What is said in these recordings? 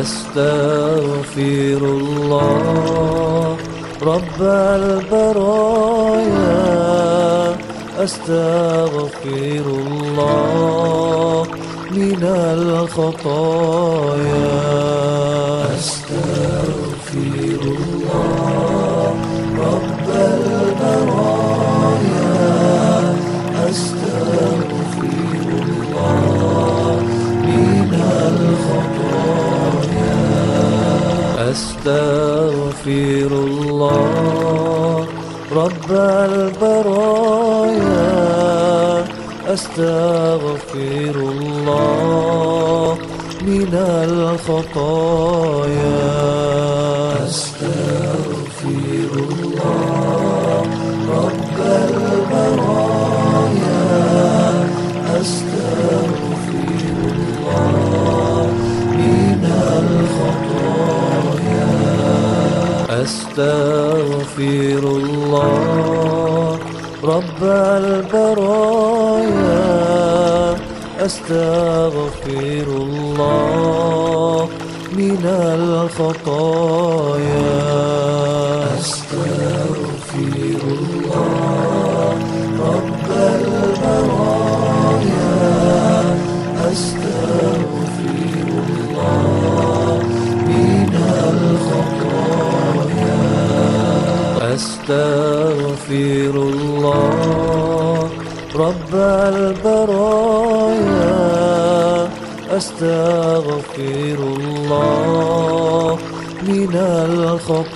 أستغفر الله رب البرايا. أستغفر الله من الخطايا. أستغفر الله رب البرايا. أستغفر الله من الخطايا. أستغفر أستغفر الله رب البرايا. أستغفر الله من الخطايا. أستغفر الله رب البرايا. أستغفر الله من الخطايا.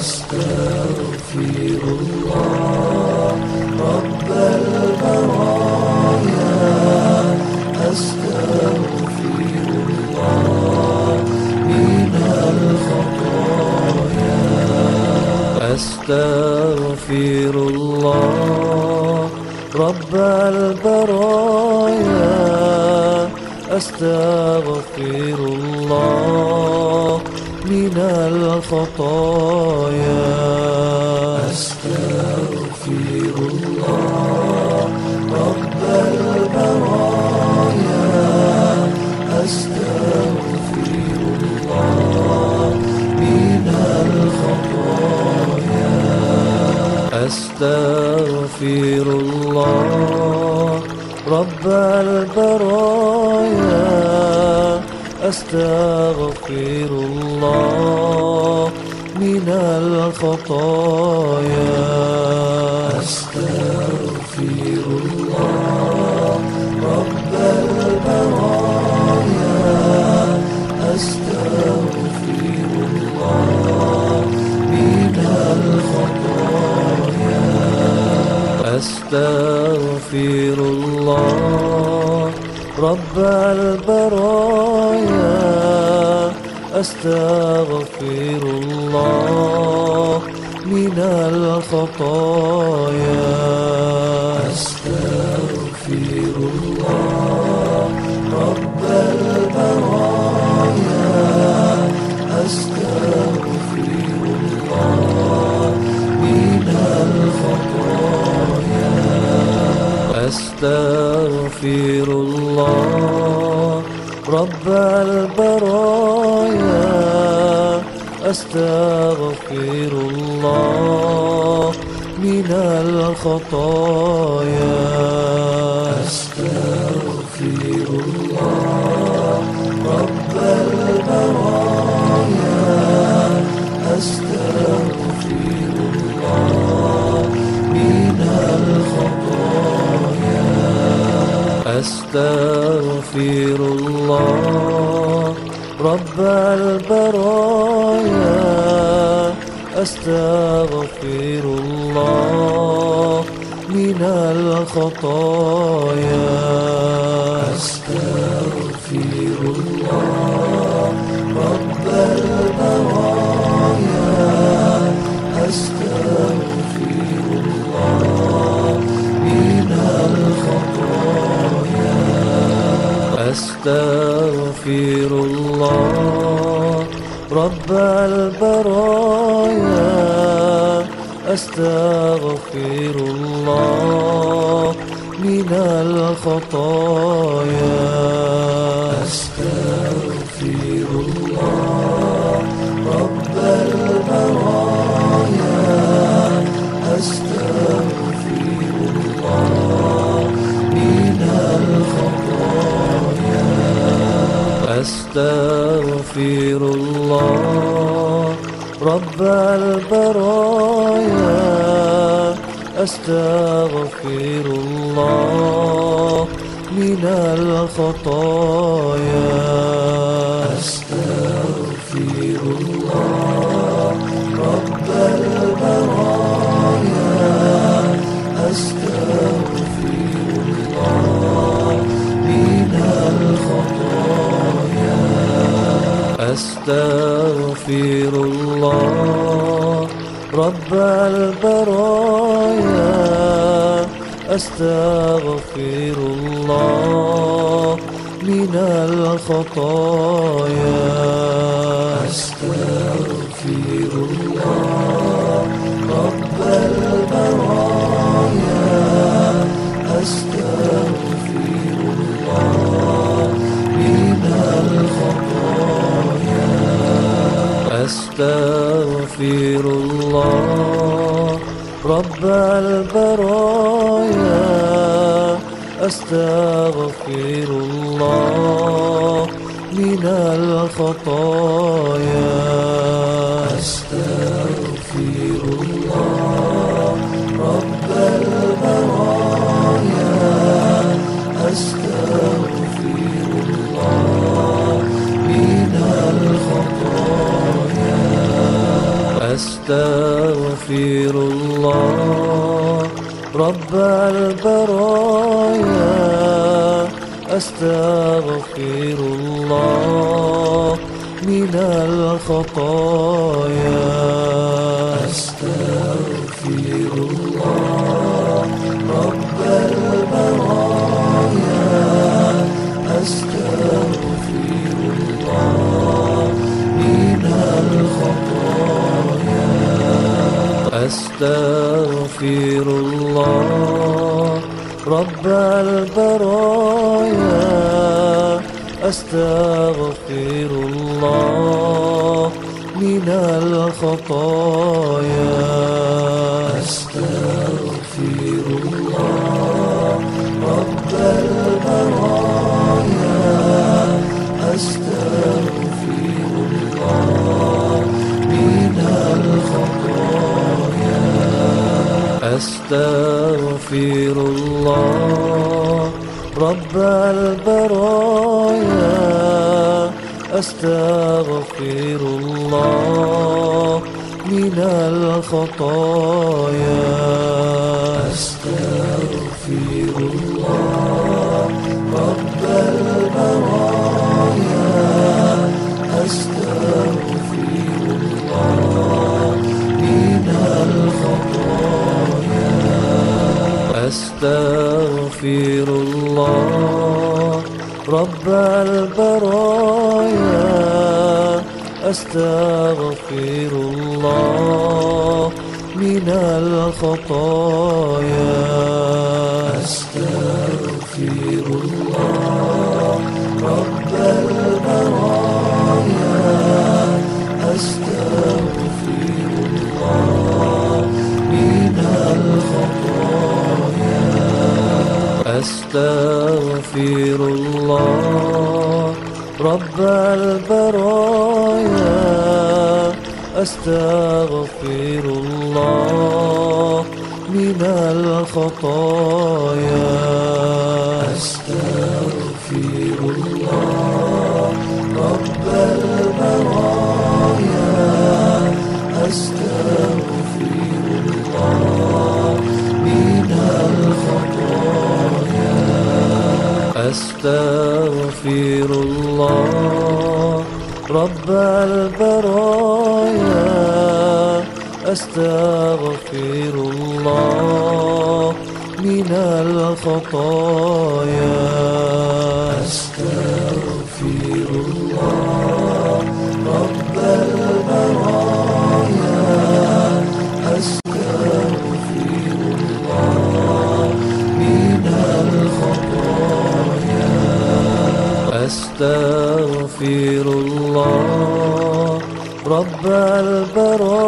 أستغفر أستغفر الله رب البرايا. أستغفر الله من الخطايا. أستغفر أستغفر الله رب البرايا. أستغفر الله من الخطايا. أستغفر الله رب البرايا. أستغفر الله من الخطايا. أستغفر الله. رب البرايا أستغفر الله من الخطايا. أستغفر الله رب البرايا. أستغفر الله من الخطايا. أستغفر الله رب البرايا. أستغفر الله من الخطايا. أستغفر الله رب البرايا. أستغفر الله من الخطايا. أستغفر الله رب البرايا. أستغفر الله من الخطايا. أستغفر الله رب البرايا. أستغفر الله من الخطايا. أستغفر الله. رب البرايا أستغفر الله. من الخطايا. أستغفر الله رب البرايا. أستغفر الله من الخطايا. أستغفر الله رب البرايا. أستغفر الله من الخطايا. أستغفر الله رب البرايا. أستغفر الله من الخطايا. أستغفر الله رب البرايا. أستغفر الله من الخطايا. أستغفر الله رب البرايا. أستغفر الله من الخطايا. أستغفر أستغفر الله. رب البرايا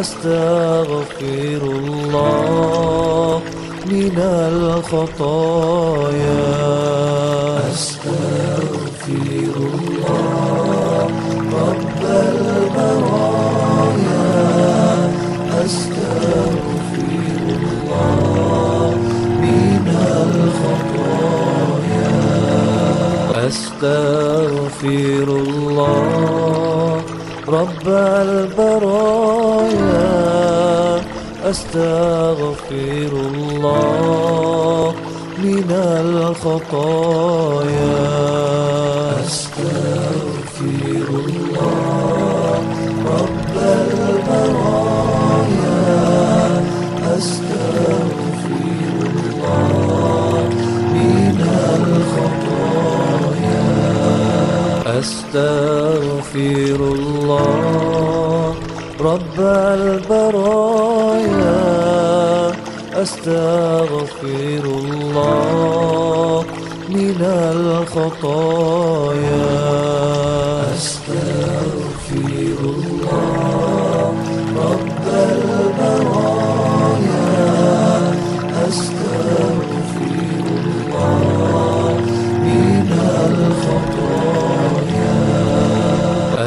أستغفر الله. من الخطايا. أستغفر الله رب البرايا. أستغفر الله من الخطايا. أستغفر الله رب البرايا. أستغفر الله من الخطايا.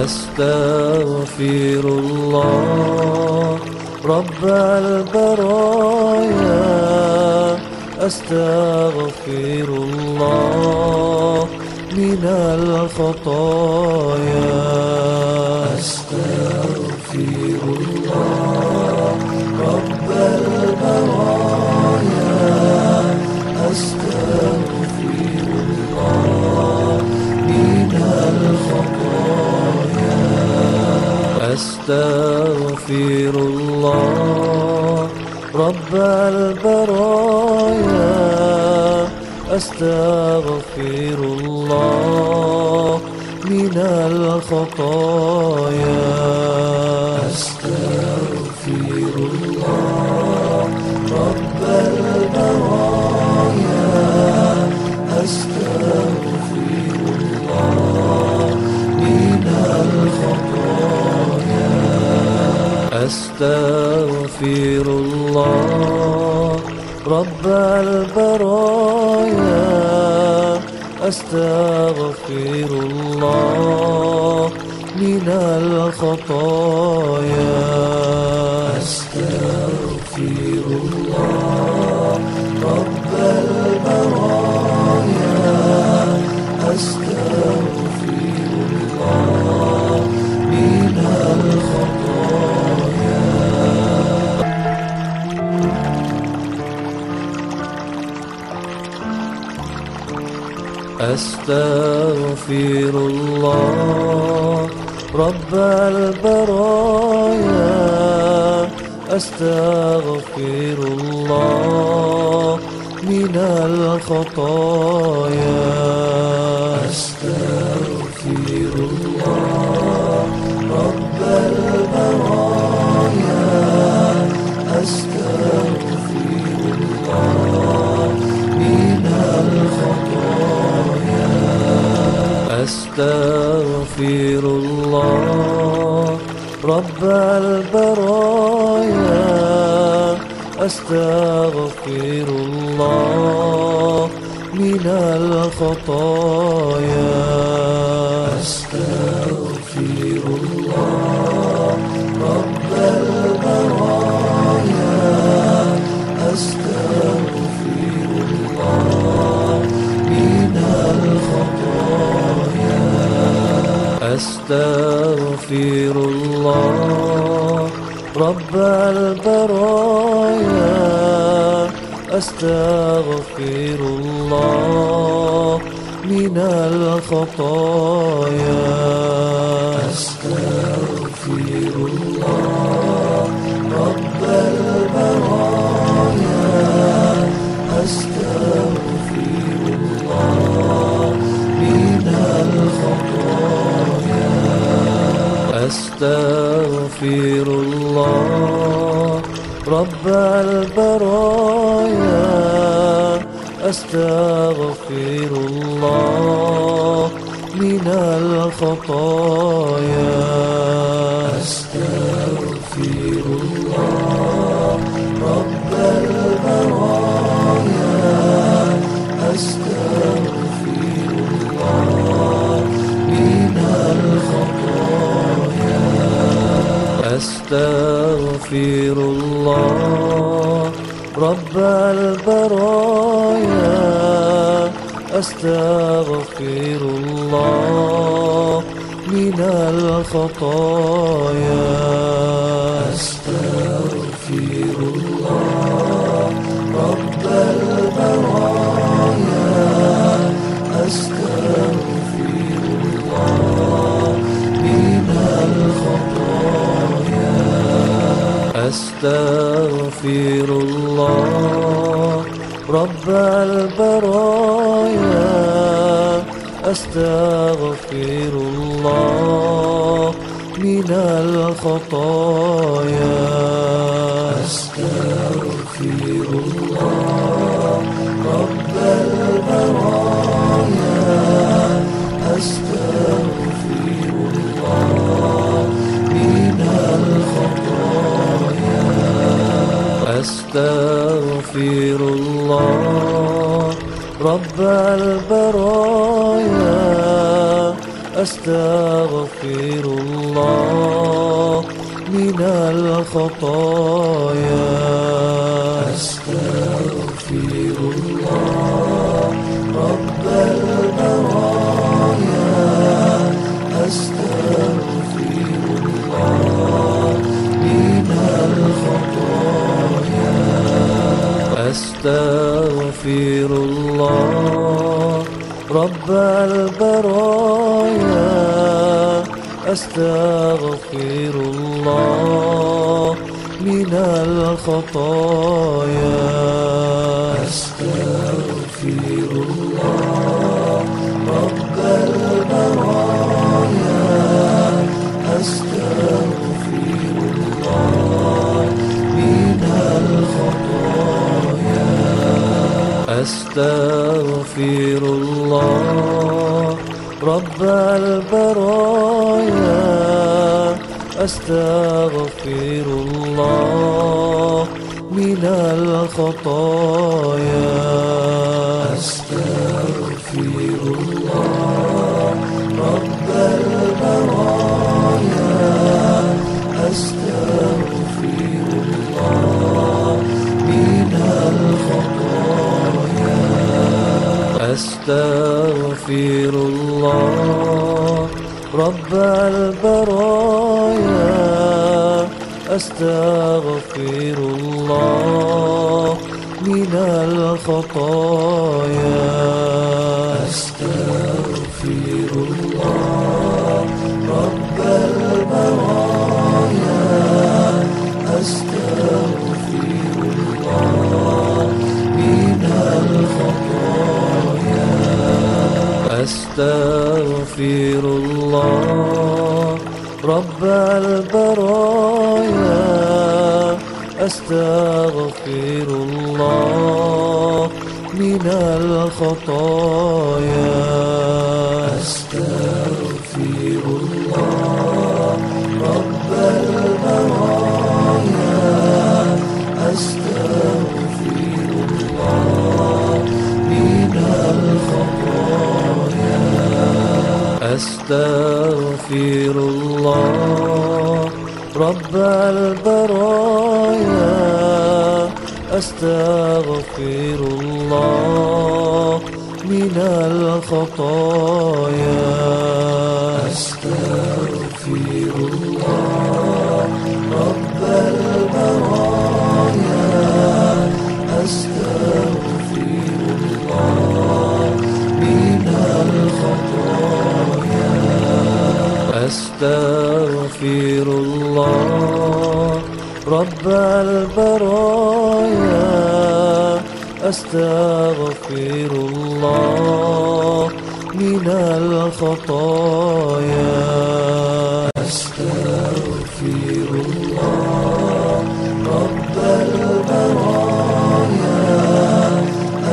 أستغفر الله رب البرايا. أستغفر الله من الخطايا. أستغفر الله رب البرايا. أستغفر الله من الخطايا. أستغفر أستغفر الله رب البرايا. أستغفر الله من الخطايا. أستغفر الله رب البرايا. أستغفر الله من الخطايا. أستغفر الله رب البرايا. أستغفر الله من الخطايا. أستغفر الله رب البرايا. أستغفر الله من الخطايا. أستغفر أستغفر الله رب البرايا. أستغفر الله من الخطايا. أستغفر الله رب البرايا. أستغفر الله من الخطايا. أستغفر الله رب البرايا. أستغفر الله من الخطايا. أستغفر أستغفر الله رب البرايا. أستغفر الله من الخطايا. أستغفر الله. رب البرايا أستغفر الله. من الخطايا رب البرايا أستغفر الله من الخطايا. رب البرايا أستغفر الله من الخطايا. أستغفر الله من الخطايا. أستغفر الله رب البرايا. أستغفر الله من الخطايا. أستغفر الله رب البرايا. أستغفر الله من الخطايا. أستغفر الله رب البرايا. أستغفر الله من الخطايا. أستغفر الله رب البرايا. أستغفر الله من الخطايا. أستغفر الله رب البرايا.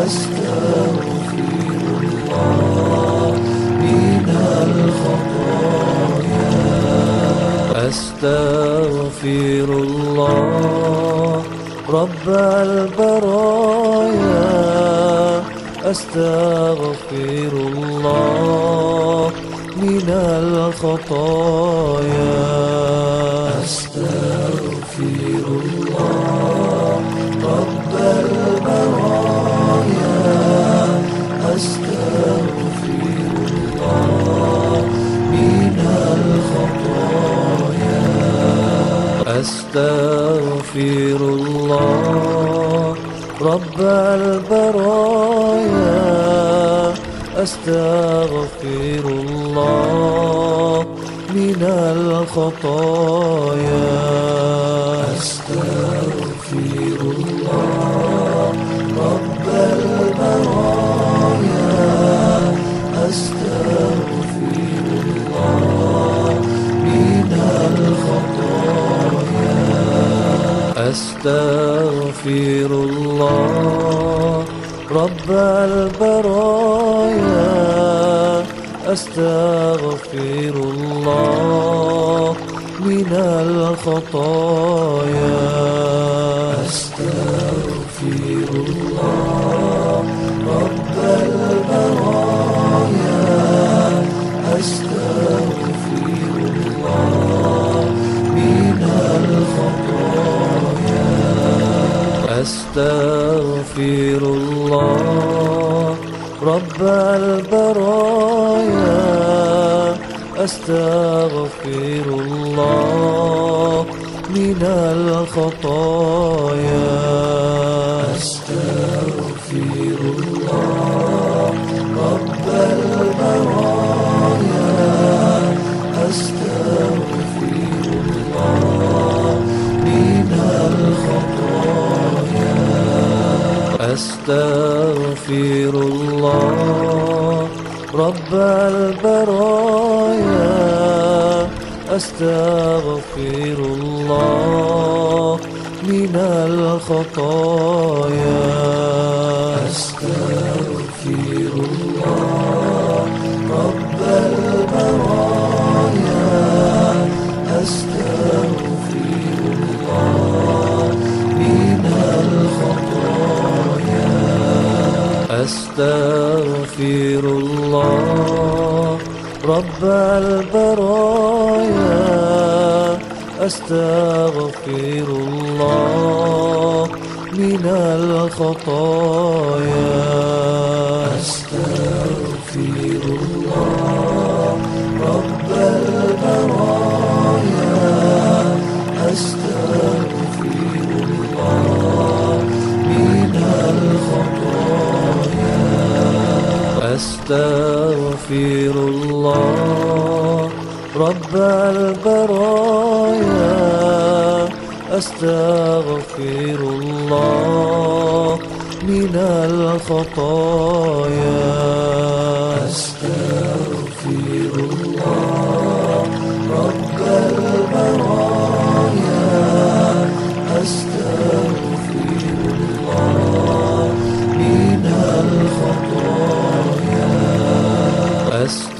أستغفر الله من الخطايا. أستغفر الله رب البرايا أستغفر الله من الخطايا. أستغفر الله رب البرايا. أستغفر الله من الخطايا. أستغفر الله الله. رب البرايا أستغفر الله من الخطايا. أستغفر الله رب البرايا. أستغفر الله من الخطايا. أستغفر الله رب البرايا. أستغفر الله من الخطايا. أستغفر الله رب البرايا. أستغفر الله رب البرايا. أستغفر الله من الخطايا. أستغفر الله رب البرايا. أستغفر الله من الخطايا. أستغفر الله رب البرايا. أستغفر الله من الخطايا.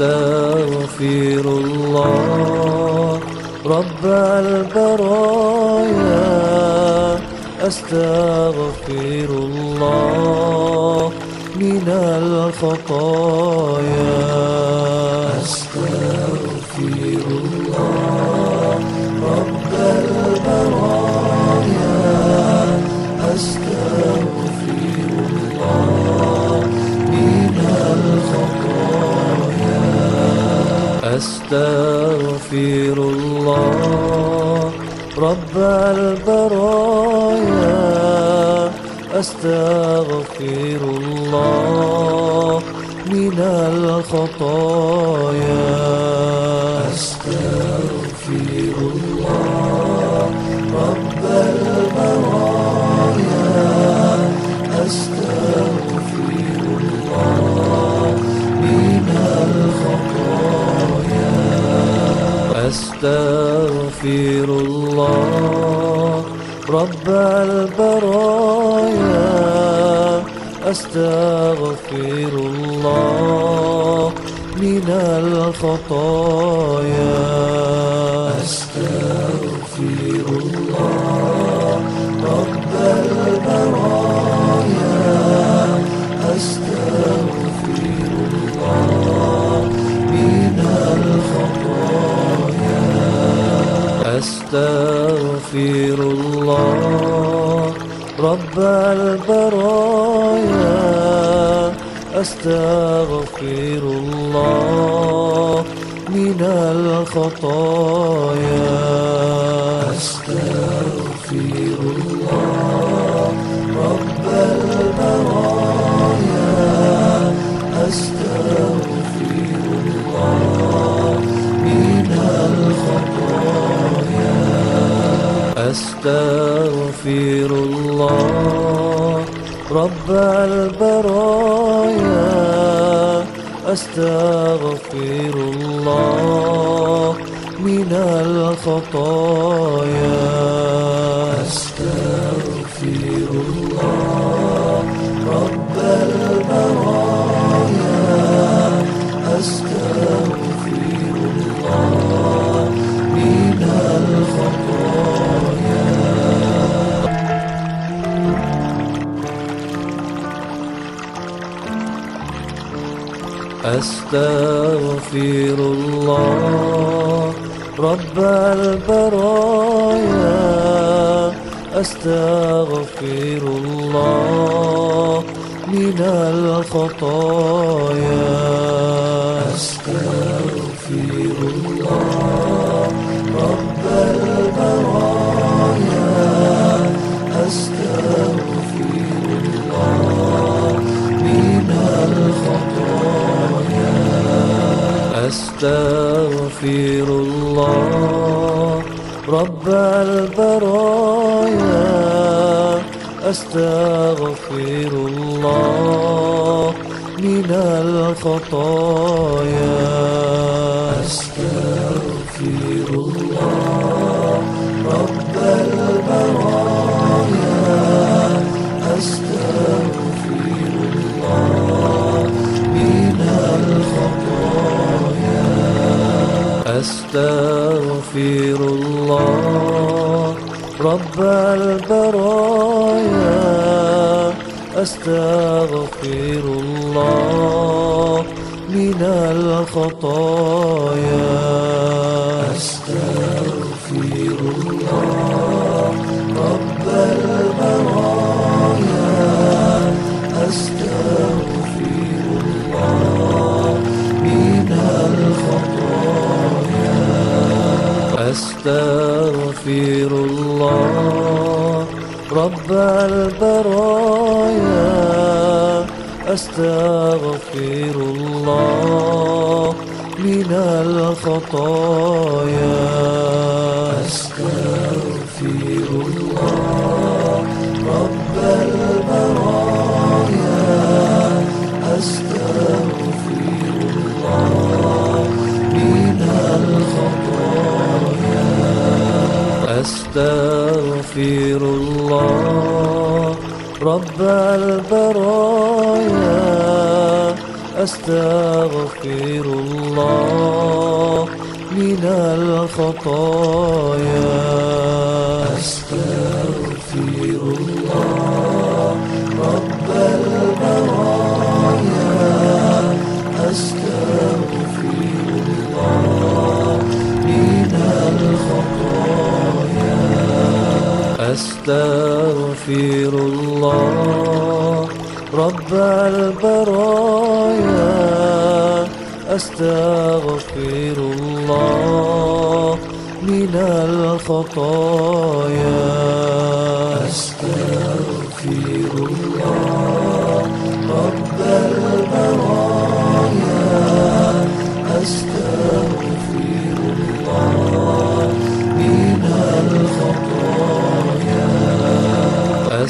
أستغفر الله رب البرايا. أستغفر الله من الخطايا. أستغفر أستغفر الله رب البرايا. أستغفر الله من الخطايا. أستغفر الله رب البرايا أستغفر الله من الخطايا. أستغفر الله رب البرايا. أستغفر الله من الخطايا. أستغفر الله رب البرايا. أستغفر الله من الخطايا. أستغفر الله رب البرايا. أستغفر الله من الخطايا. أستغفر الله رب البرايا. أستغفر الله من الخطايا. أستغفر الله رب البرايا. أستغفر الله من الخطايا. أستغفر أستغفر الله رب البرايا. أستغفر الله من الخطايا. أستغفر الله رب البرايا. أستغفر الله من الخطايا. أستغفر الله. رب البرايا أستغفر الله. من الخطايا أستغفر الله. رب البرايا أستغفر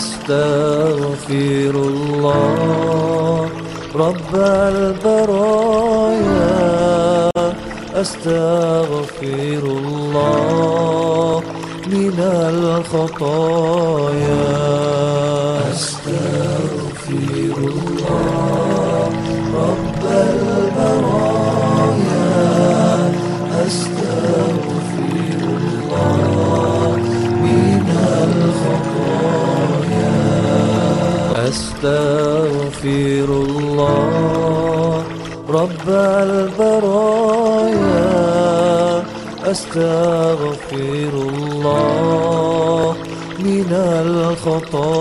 أستغفر الله رب البرايا. أستغفر الله من الخطايا. أستغفر الله رب البرايا. أستغفر الله من الخطايا.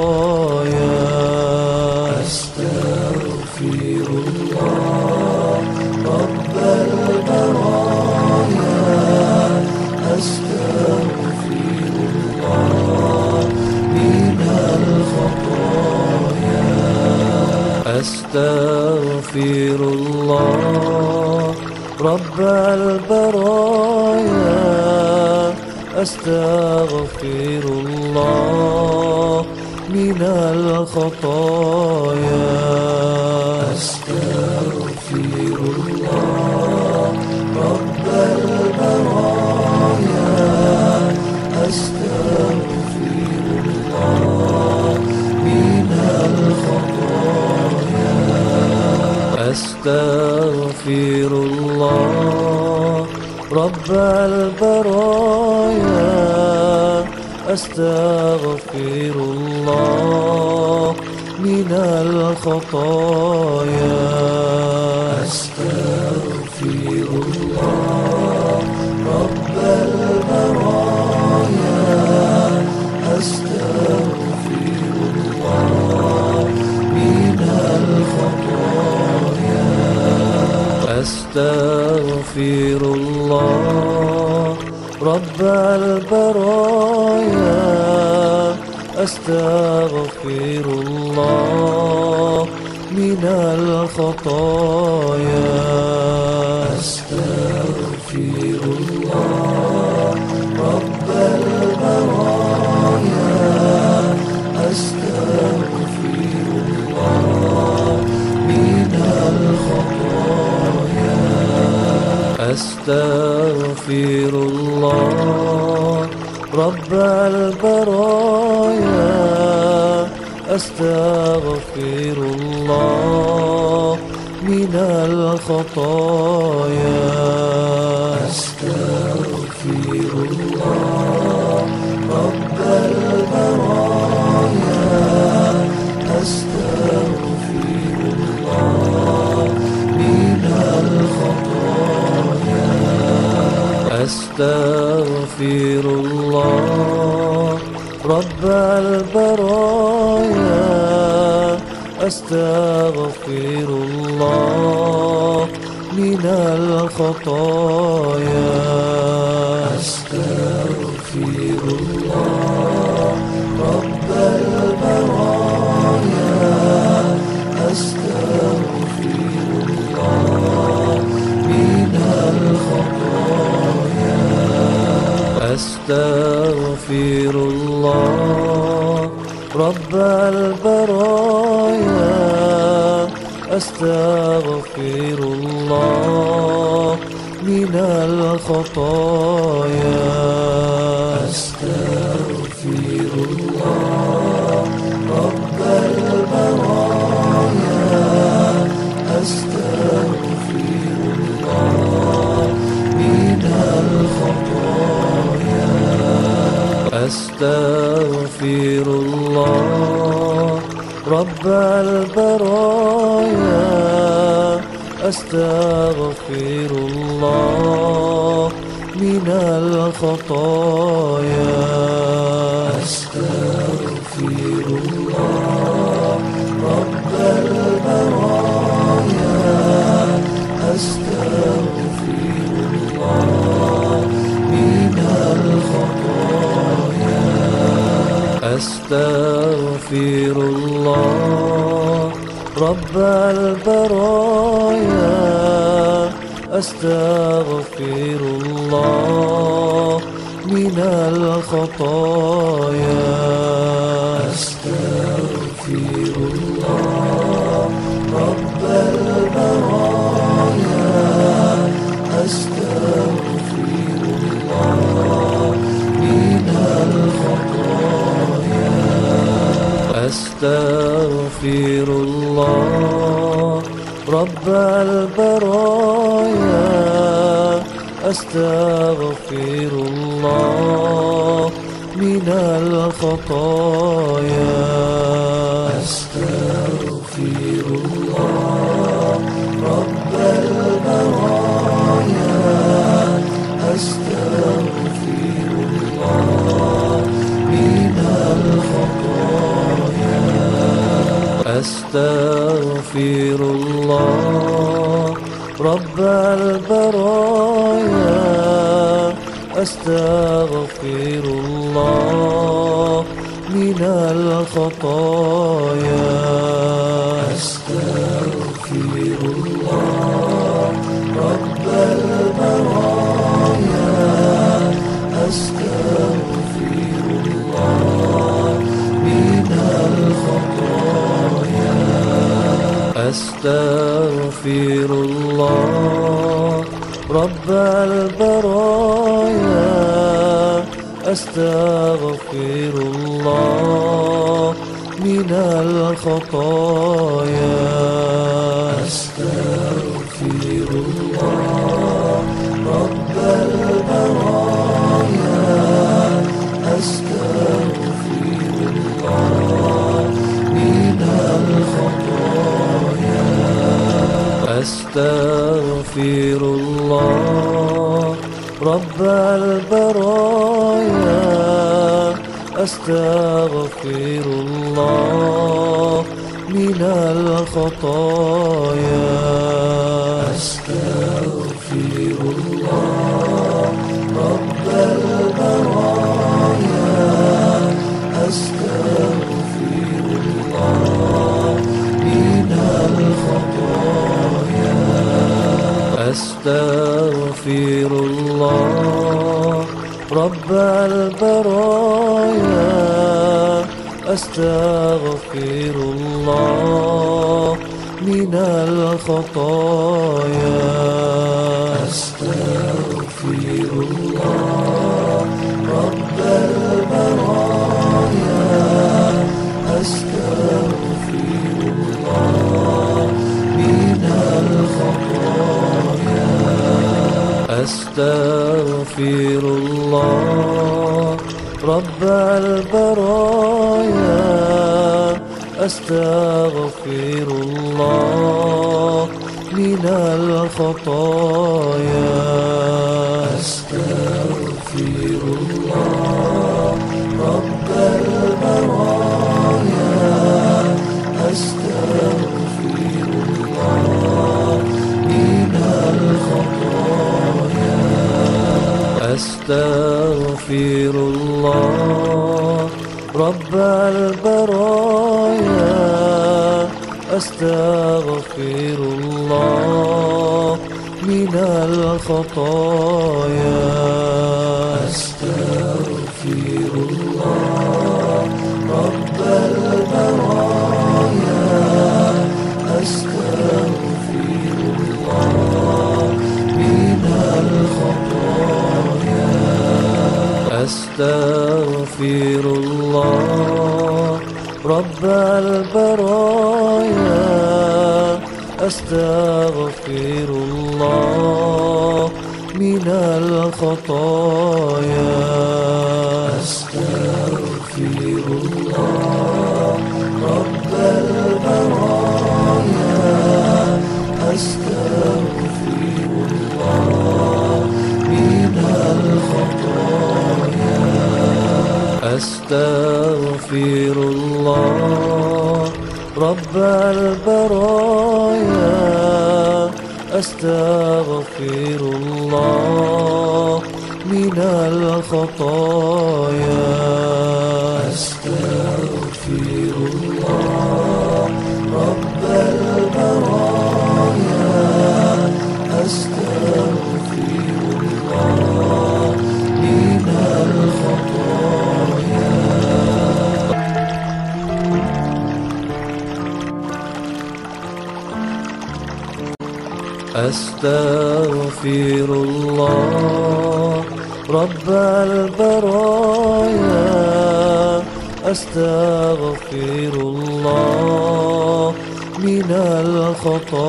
أستغفر الله رب البرايا. أستغفر الله من الخطايا. أستغفر الله رب البرايا. أستغفر الله من الخطايا. أستغفر الله رب البرايا. أستغفر الله من الخطايا. أستغفر الله رب البرايا. أستغفر الله من الخطايا. أستغفر الله رب البرايا أستغفر الله من الخطايا. أستغفر الله رب البرايا. أستغفر الله من الخطايا. أستغفر الله رب البرايا أستغفر الله من الخطايا. أستغفر الله رب البرايا. أستغفر الله من الخطايا. أستغفر أستغفر الله رب البرايا. أستغفر الله من الخطايا. رب البرايا أستغفر الله من الخطايا. خطايا. أستغفر الله رب البرايا. أستغفر الله من الخطايا أستغفر الله رب البرايا أستغفر الخطايا. أستغفر الله رب البرايا. أستغفر الله من الخطايا أستغفر الله رب البرايا أستغفر الخطايا أستغفر الله رب البرايا أستغفر الله من الخطايا أستغفر الله رب البرايا. أستغفر الله من الخطايا. أستغفر الله رب البرايا. أستغفر الله من الخطايا أستغفر الله رب البرايا. أستغفر الله من الخطايا. أستغفر الله رب البرايا. أستغفر الله من الخطايا. أستغفر الله رب البرايا. أستغفر الله من الخطايا. أستغفر الله رب البرايا. أستغفر الله من الخطايا. أستغفر الله رب البرايا. أستغفر الله من الخطايا. أستغفر الله رب البرايا. أستغفر الله من الخطايا. أستغفر الله رب البرايا أستغفر الله من الخطايا. أستغفر الله رب البرايا. أستغفر الله من الخطايا.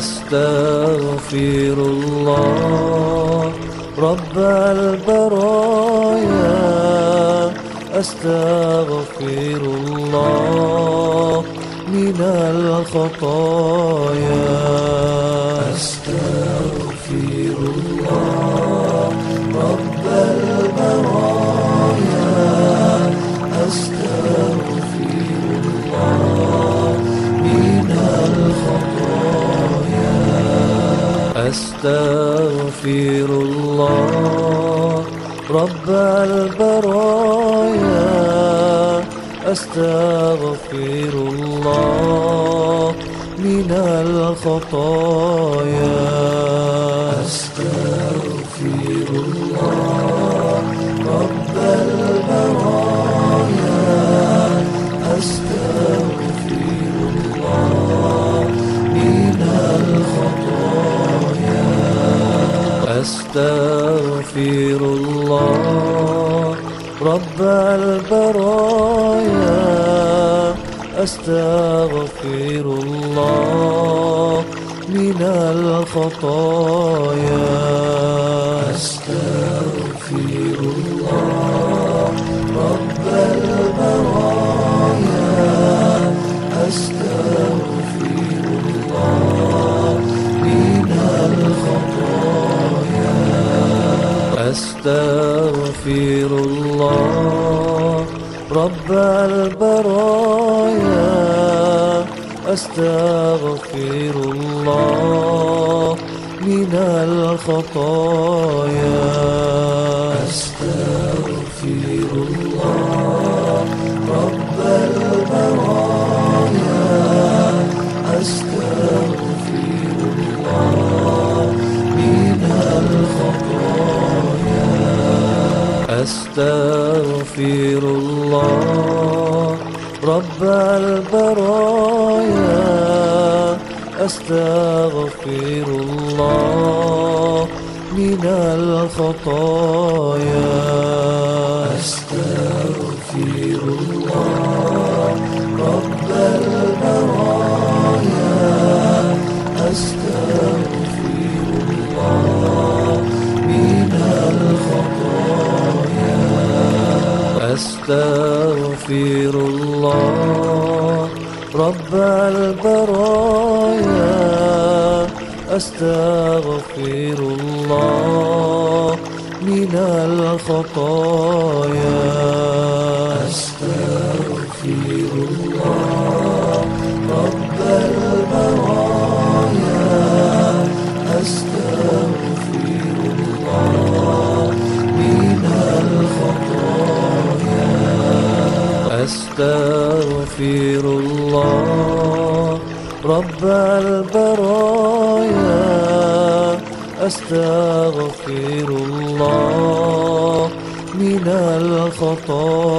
أستغفر الله رب البرايا. أستغفر الله من الخطايا. أستغفر الله رب البرايا. أستغفر الله من الخطايا. أستغفر الله رب البرايا. أستغفر الله من الخطايا. أستغفر الله. رب البرايا أستغفر الله من الخطايا. أستغفر الله رب البرايا أستغفر الله من الخطايا. أستغفر الله رب البرايا. أستغفر الله من الخطايا. أستغفر الله رب البرايا. أستغفر الله من الخطايا.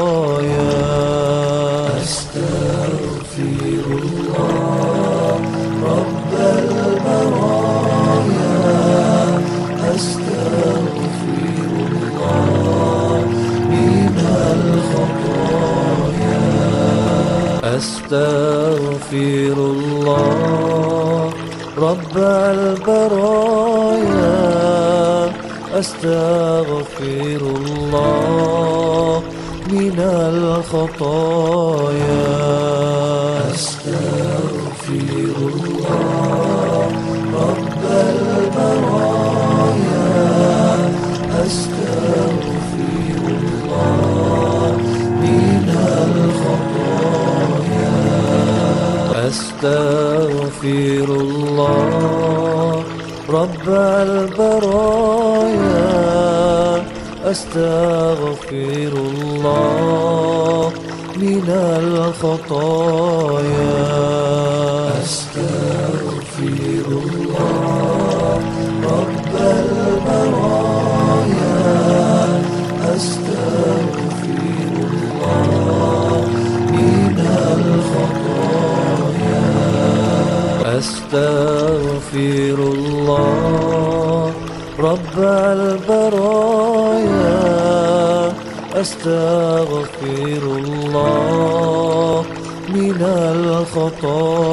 أستغفر الله رب البرايا. أستغفر الله من الخطايا. أستغفر الله. رب البرايا أستغفر الله من الخطايا. أستغفر الله رب البرايا. أستغفر الله من الخطايا.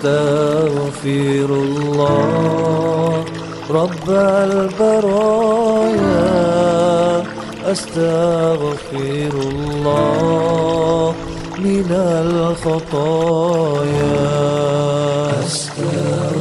أستغفر الله رب البرايا. أستغفر الله من الخطايا. أستغفر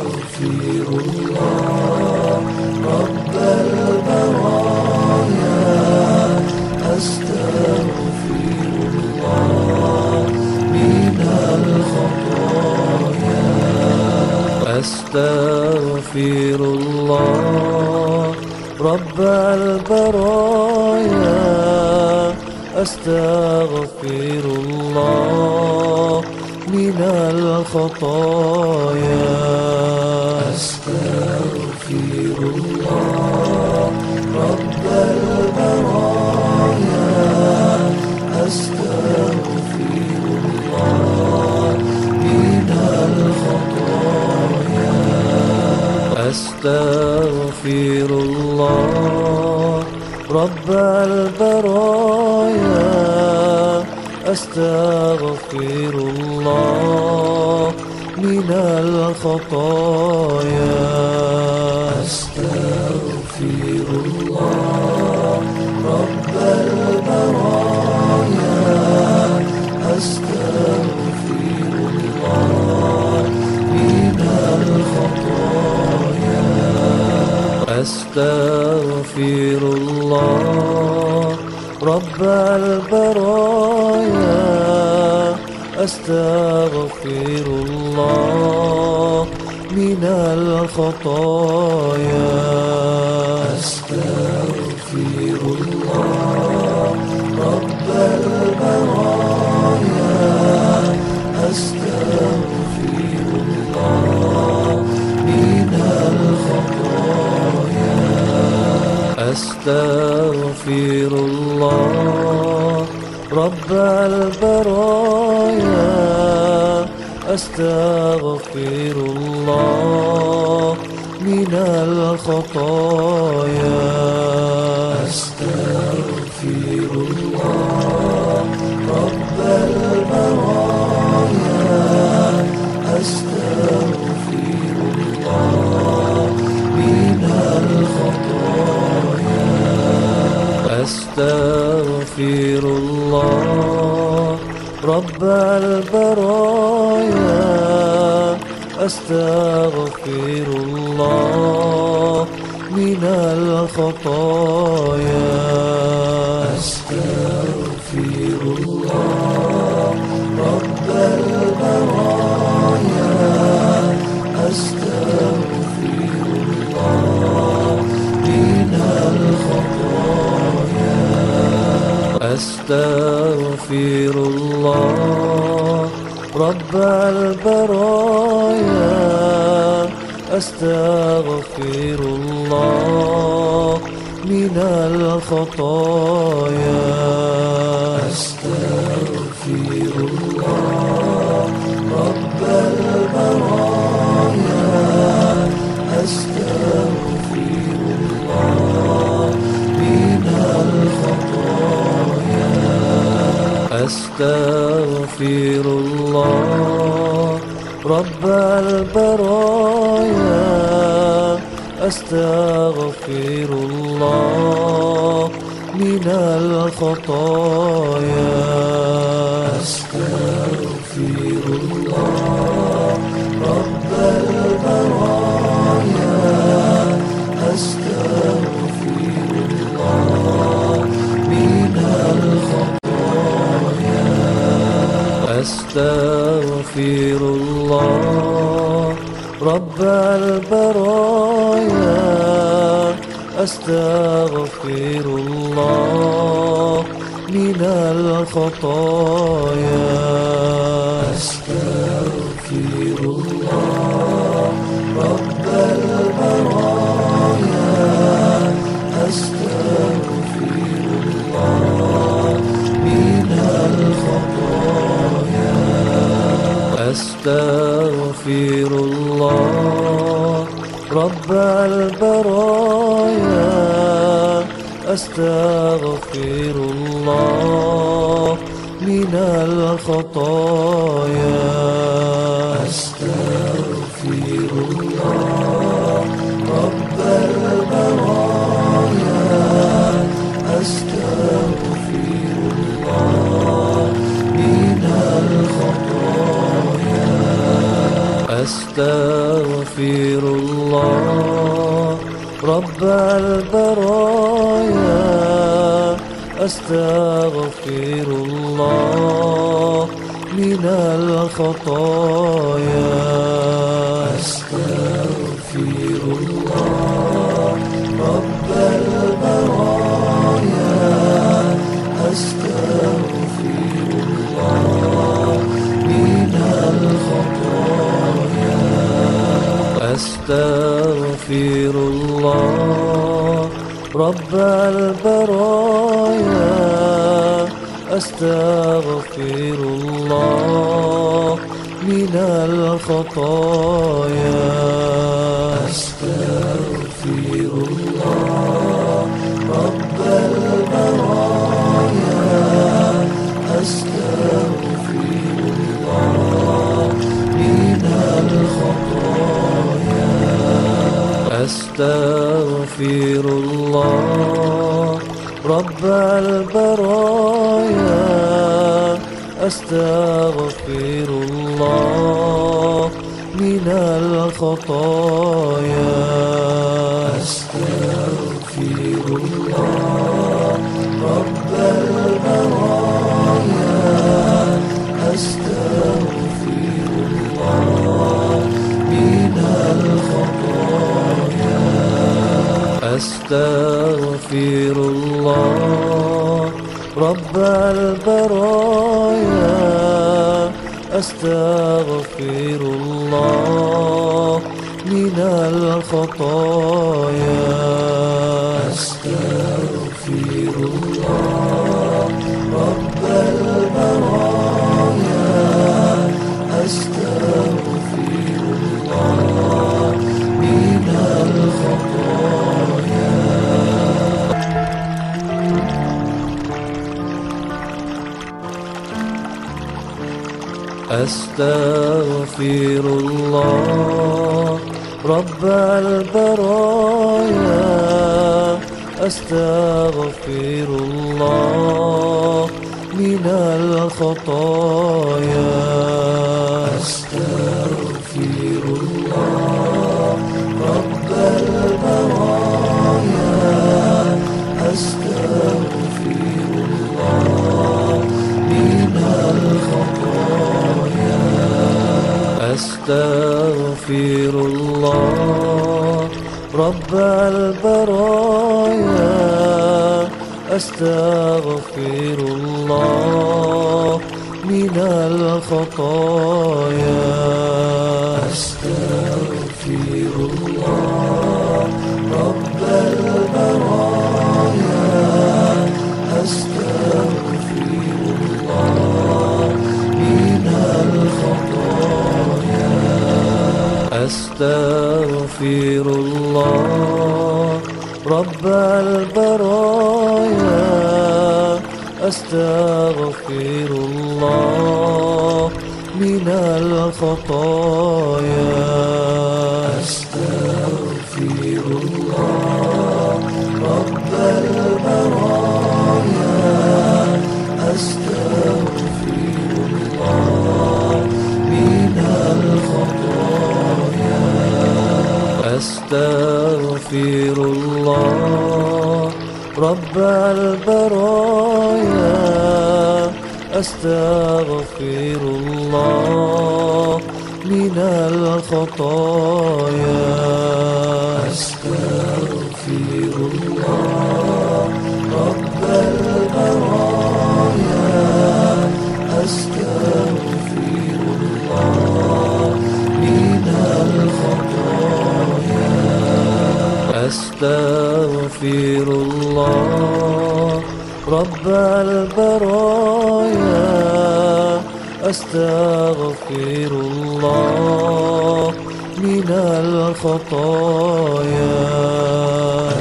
أستغفر الله رب البرايا. أستغفر الله من الخطايا. أستغفر الله رب البرايا. أستغفر الله من الخطايا. أستغفر الله رب البرايا. أستغفر الله من الخطايا. أستغفر أستغفر الله رب البرايا. أستغفر الله من الخطايا. أستغفر الله رب البرايا. أستغفر الله من الخطايا. أستغفر الله رب البرايا. أستغفر الله من الخطايا. أستغفر الله رب البرايا. أستغفر الله من الخطايا. أستغفر الله رب البرايا أستغفر الله من الخطايا. أستغفر الله رب البرايا. أستغفر الله من الخطايا. أستغفر الله رب البرايا أستغفر الله من الخطايا. أستغفر الله. رب البرايا أستغفر الله من الخطايا. أستغفر أستغفر الله رب البرايا. أستغفر الله من الخطايا. أستغفر الله رب البرايا أستغفر أستغفر الله رب البرايا. أستغفر الله من الخطايا. أستغفر الله رب البرايا. أستغفر الله من الخطايا. أستغفر الله رب البرايا. أستغفر الله من الخطايا. أستغفر الله رب البرايا. أستغفر الله من الخطايا. أستغفر الله أستغفر الله رب البرايا. أستغفر الله من الخطايا.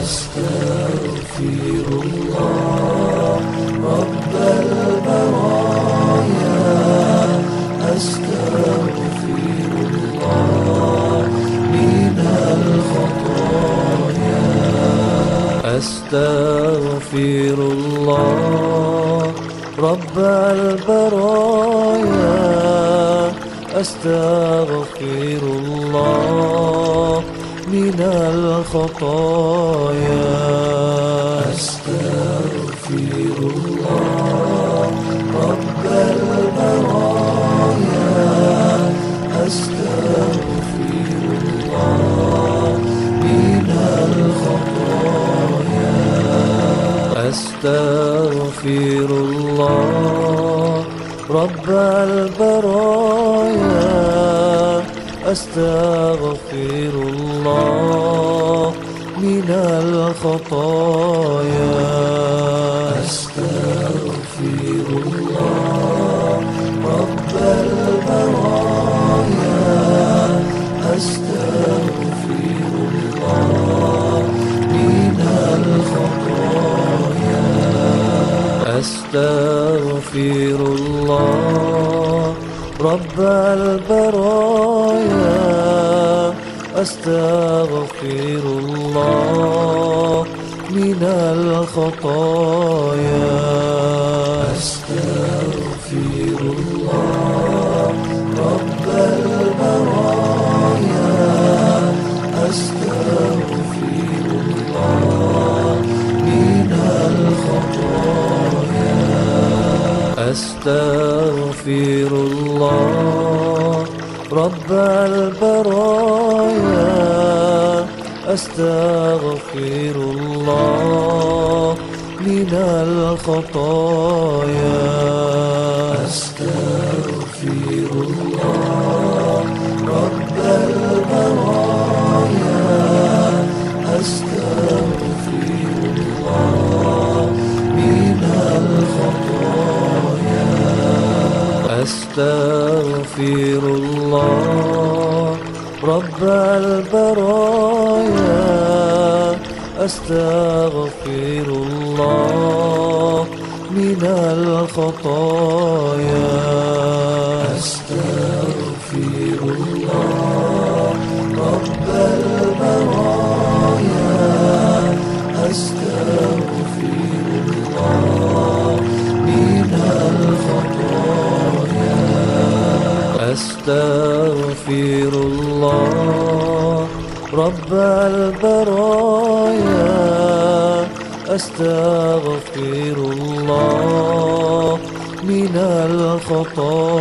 أستغفر أستغفر الله. رب البرايا أستغفر الله. من الخطايا أستغفر أستغفر الله رب البرايا. أستغفر الله من الخطايا. أستغفر الله رب البرايا. أستغفر الله من الخطايا. أستغفر الله رب البرايا. أستغفر الله من الخطايا. أستغفر أستغفر الله رب البرايا. أستغفر الله من الخطايا. أستغفر الله رب البرايا. أستغفر أستغفر الله رب البرايا. أستغفر الله من الخطايا.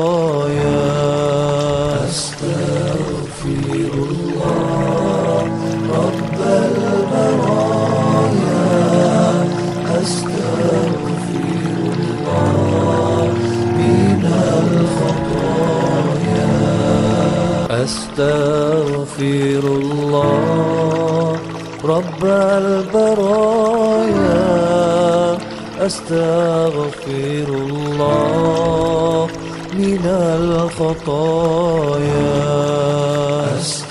أستغفر الله رب البرايا. أستغفر الله من الخطايا. أستغفر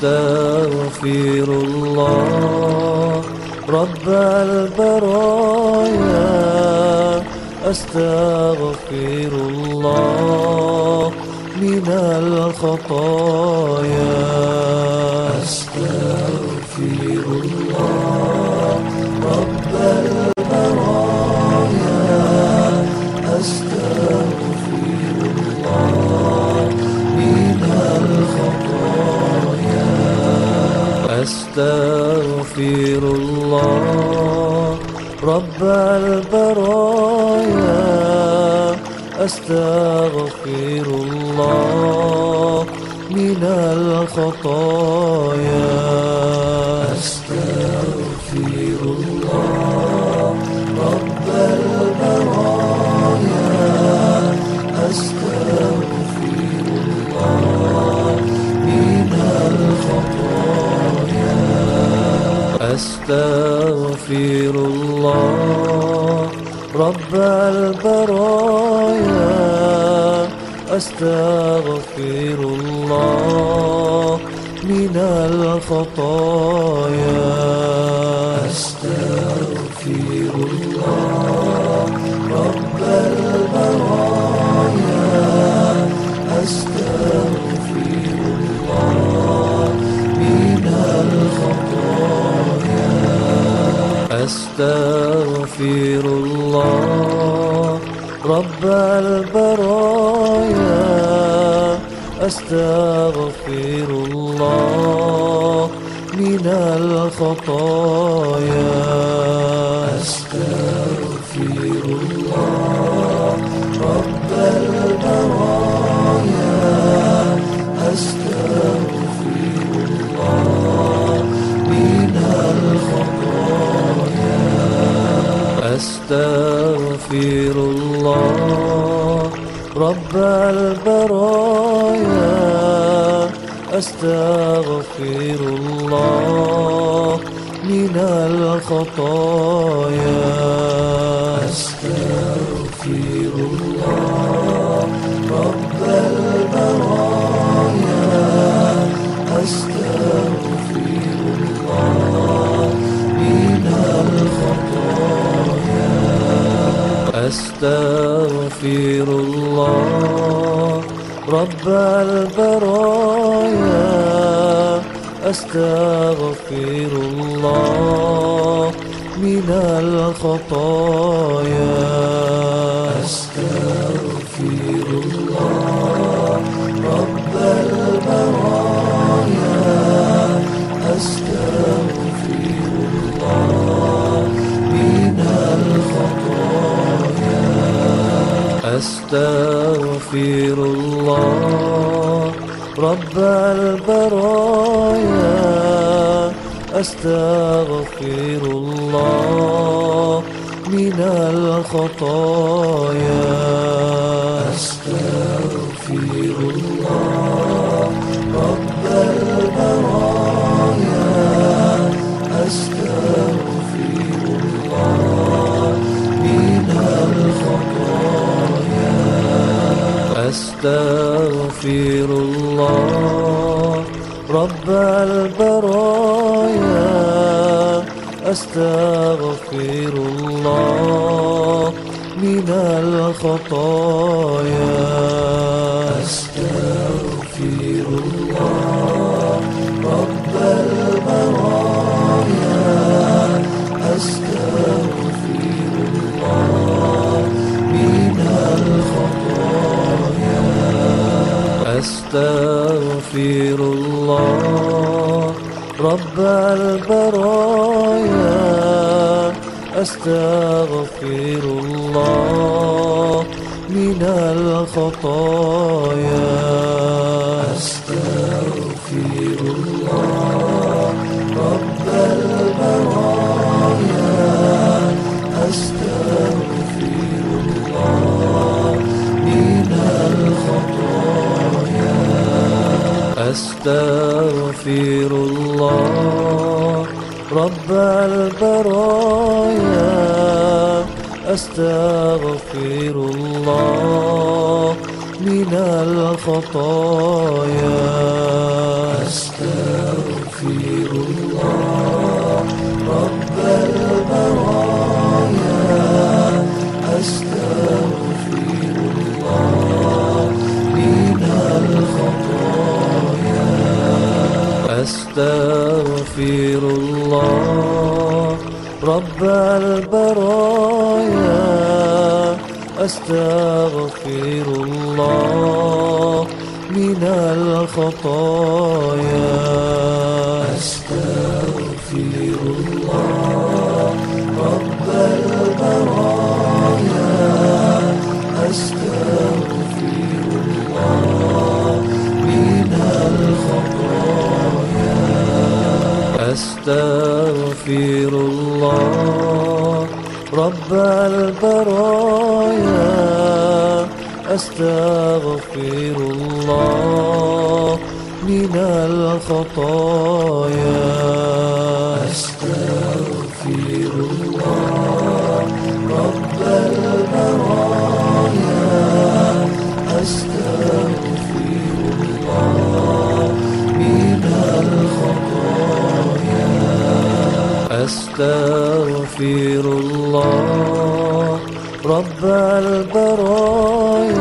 أستغفر الله رب البرايا. أستغفر الله من الخطايا. أستغفر الله رب البرايا. أستغفر الله من الخطايا. أستغفر الله رب البرايا. أستغفر الله من الخطايا. أستغفر الله رب البرايا. أستغفر الله من الخطايا. أستغفر الله رب البرايا. أستغفر الله من الخطايا. أستغفر الله رب البرايا. أستغفر الله من الخطايا. رب البرايا أستغفر الله من الخطايا. أستغفر الله رب البرايا. أستغفر الله من الخطايا. أستغفر رب البرايا أستغفر الله من الخطايا. أستغفر الله رب البرايا. أستغفر الله من الخطايا. أستغفر الله رب البرايا. أستغفر الله من الخطايا. أستغفر الله رب البرايا. أستغفر الله من الخطايا. أستغفر الله رب البرايا. أستغفر الله من الخطايا. أستغفر الله رب البرايا. أستغفر أستغفر الله رب البرايا. أستغفر الله من الخطايا. أستغفر أستغفر الله رب البرايا.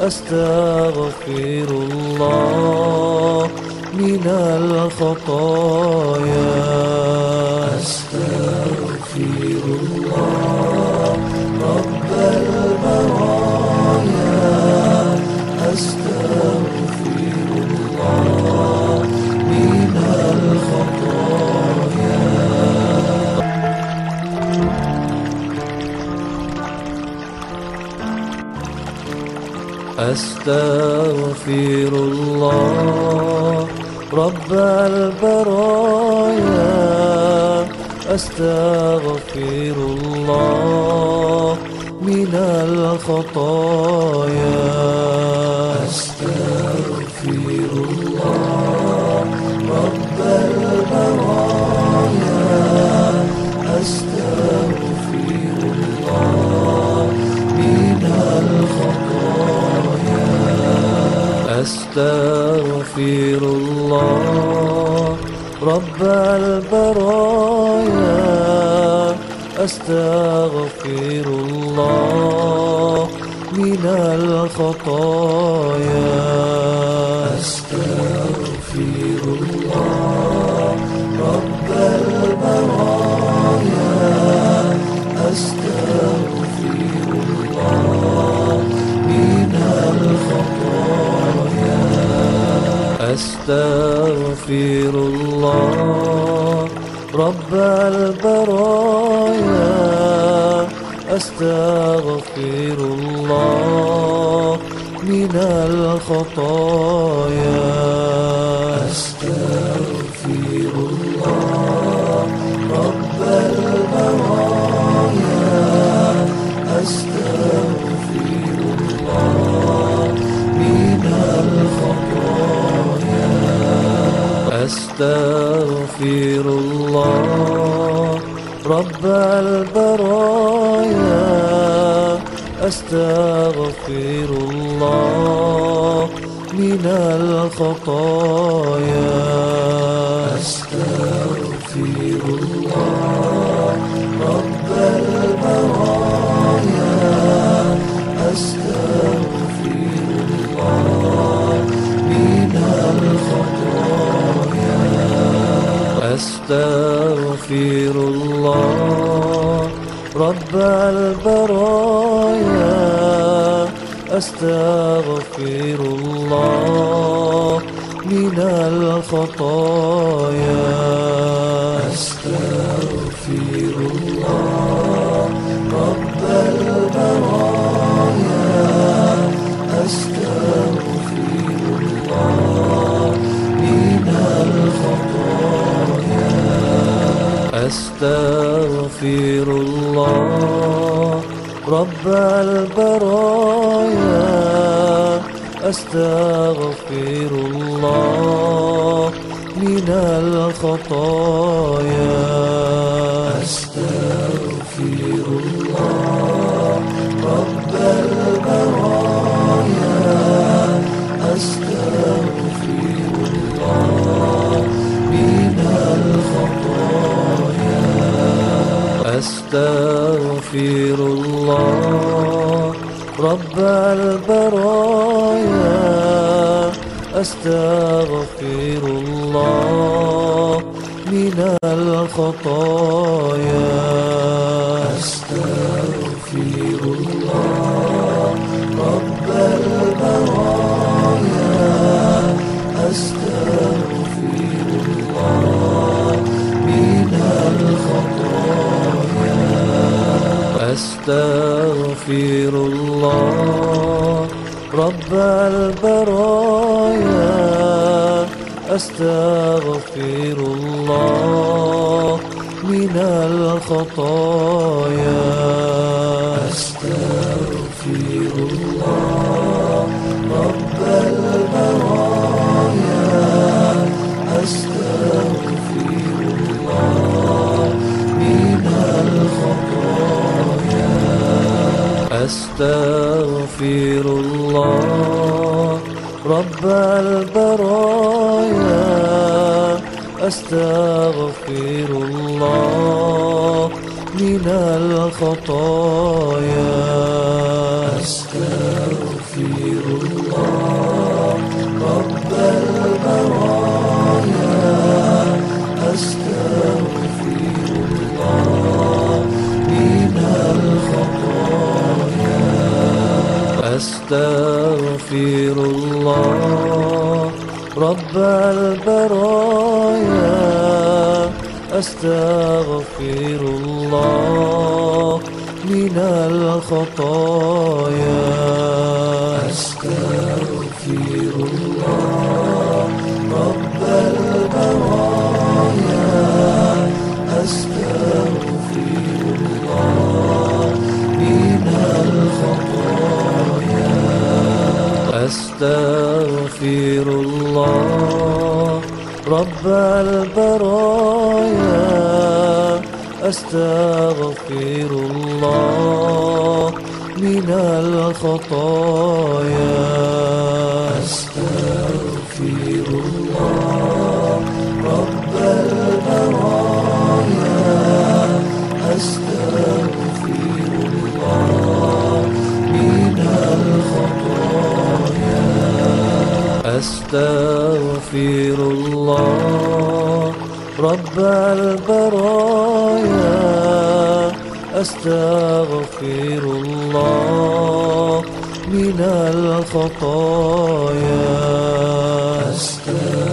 أستغفر الله من الخطايا. أستغفر الله رب البرايا. أستغفر الله من الخطايا. أستغفر الله رب البرايا. أستغفر الله من الخطايا. أستغفر الله رب البرايا. أستغفر الله من الخطايا. أستغفر الله رب البرايا. أستغفر الله من الخطايا. أستغفر الله رب البرايا. أستغفر الله من الخطايا. أستغفر الله رب البرايا. أستغفر الله من الخطايا. أستغفر الله رب البرايا. أستغفر الله من الخطايا. أستغفر رب البرايا أستغفر الله من الخطايا. أستغفر الله رب البرايا. أستغفر الله من الخطايا. أستغفر الله رب البرايا أستغفر الله من الخطايا. أستغفر الله رب البرايا. أستغفر الله من الخطايا. أستغفر الله. رب البرايا أستغفر الله من الخطايا. أستغفر الله رب البرايا. أستغفر الله من الخطايا. أستغفر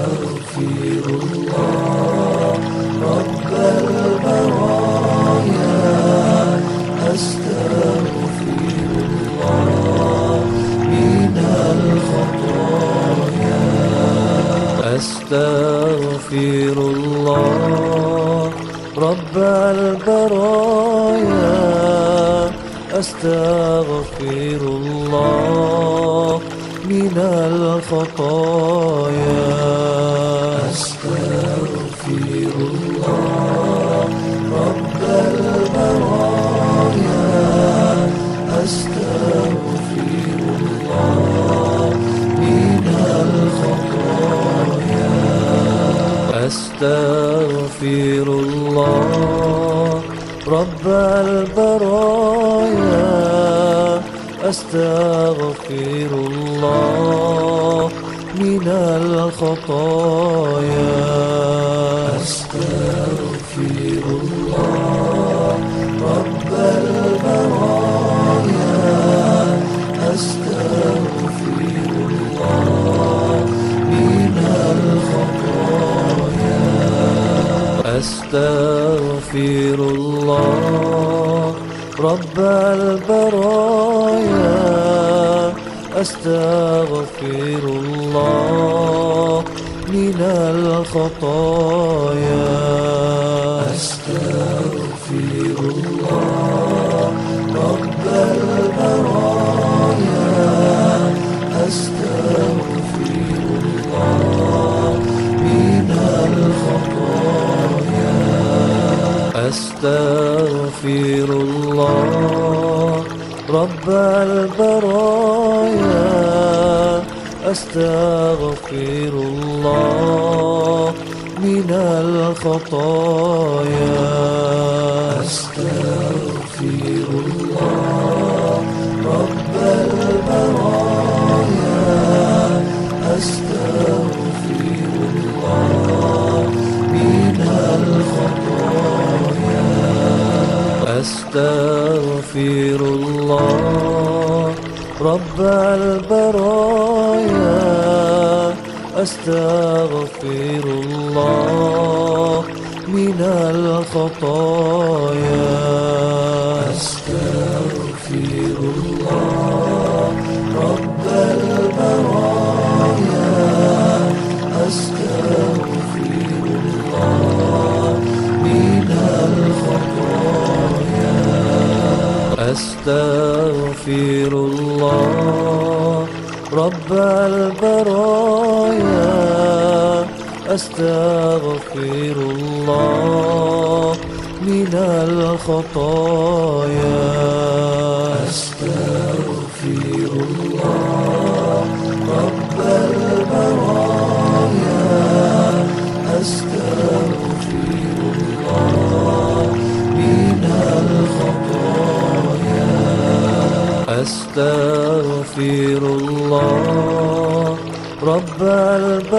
أستغفر الله رب البرايا. أستغفر الله من الخطايا. أستغفر الله رب البرايا. أستغفر الله من الخطايا. أستغفر الله رب البرايا. أستغفر الله من الخطايا. أستغفر الله رب البرايا. أستغفر الله من الخطايا. أستغفر الله رب البرايا. أستغفر الله من الخطايا. أستغفر الله رب البرايا. أستغفر الله من الخطايا. أستغفر أستغفر الله رب البرايا.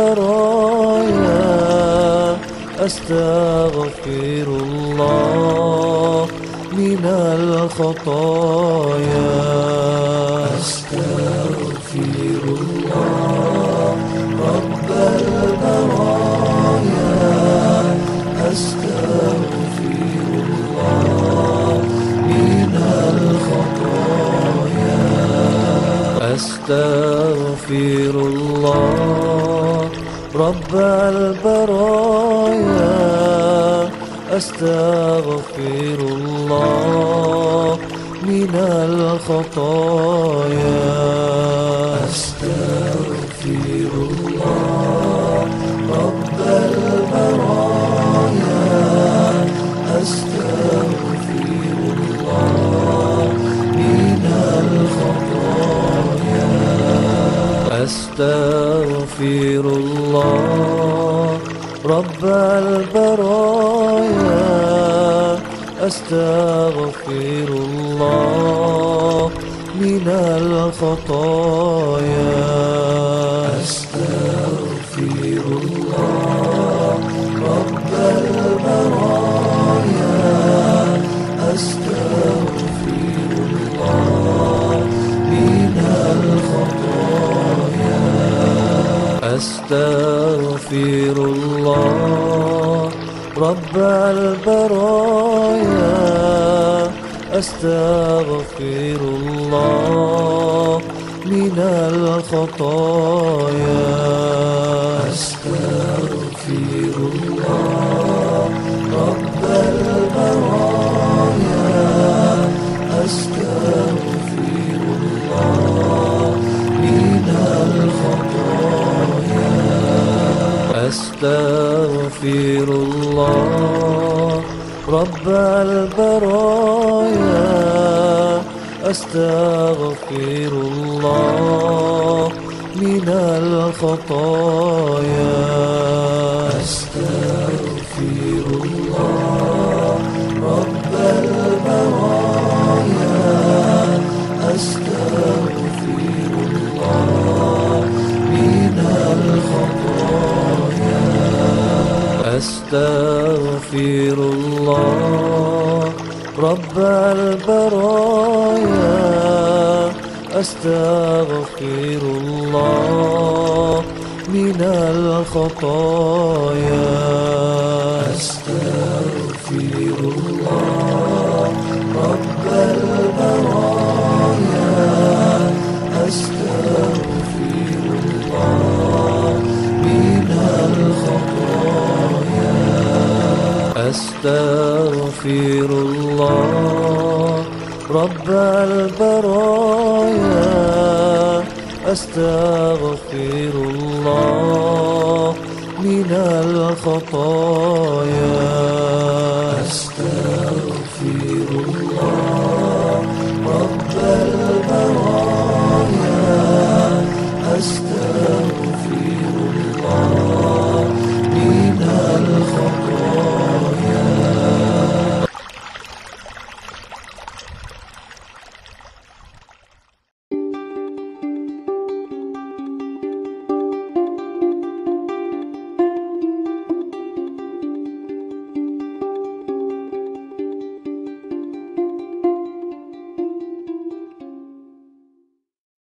أستغفر الله من الخطايا. أستغفر الله رب البرايا. أستغفر الله من الخطايا. أستغفر الله رب البرايا. أستغفر الله من الخطايا. أستغفر الله رب البرايا. أستغفر الله من الخطايا. أستغفر الله رب البرايا. أستغفر الله من الخطايا. أستغفر الله رب البرايا. أستغفر أستغفر الله رب البرايا. أستغفر الله من الخطايا. أستغفر الله رب البرايا. أستغفر الله من الخطايا.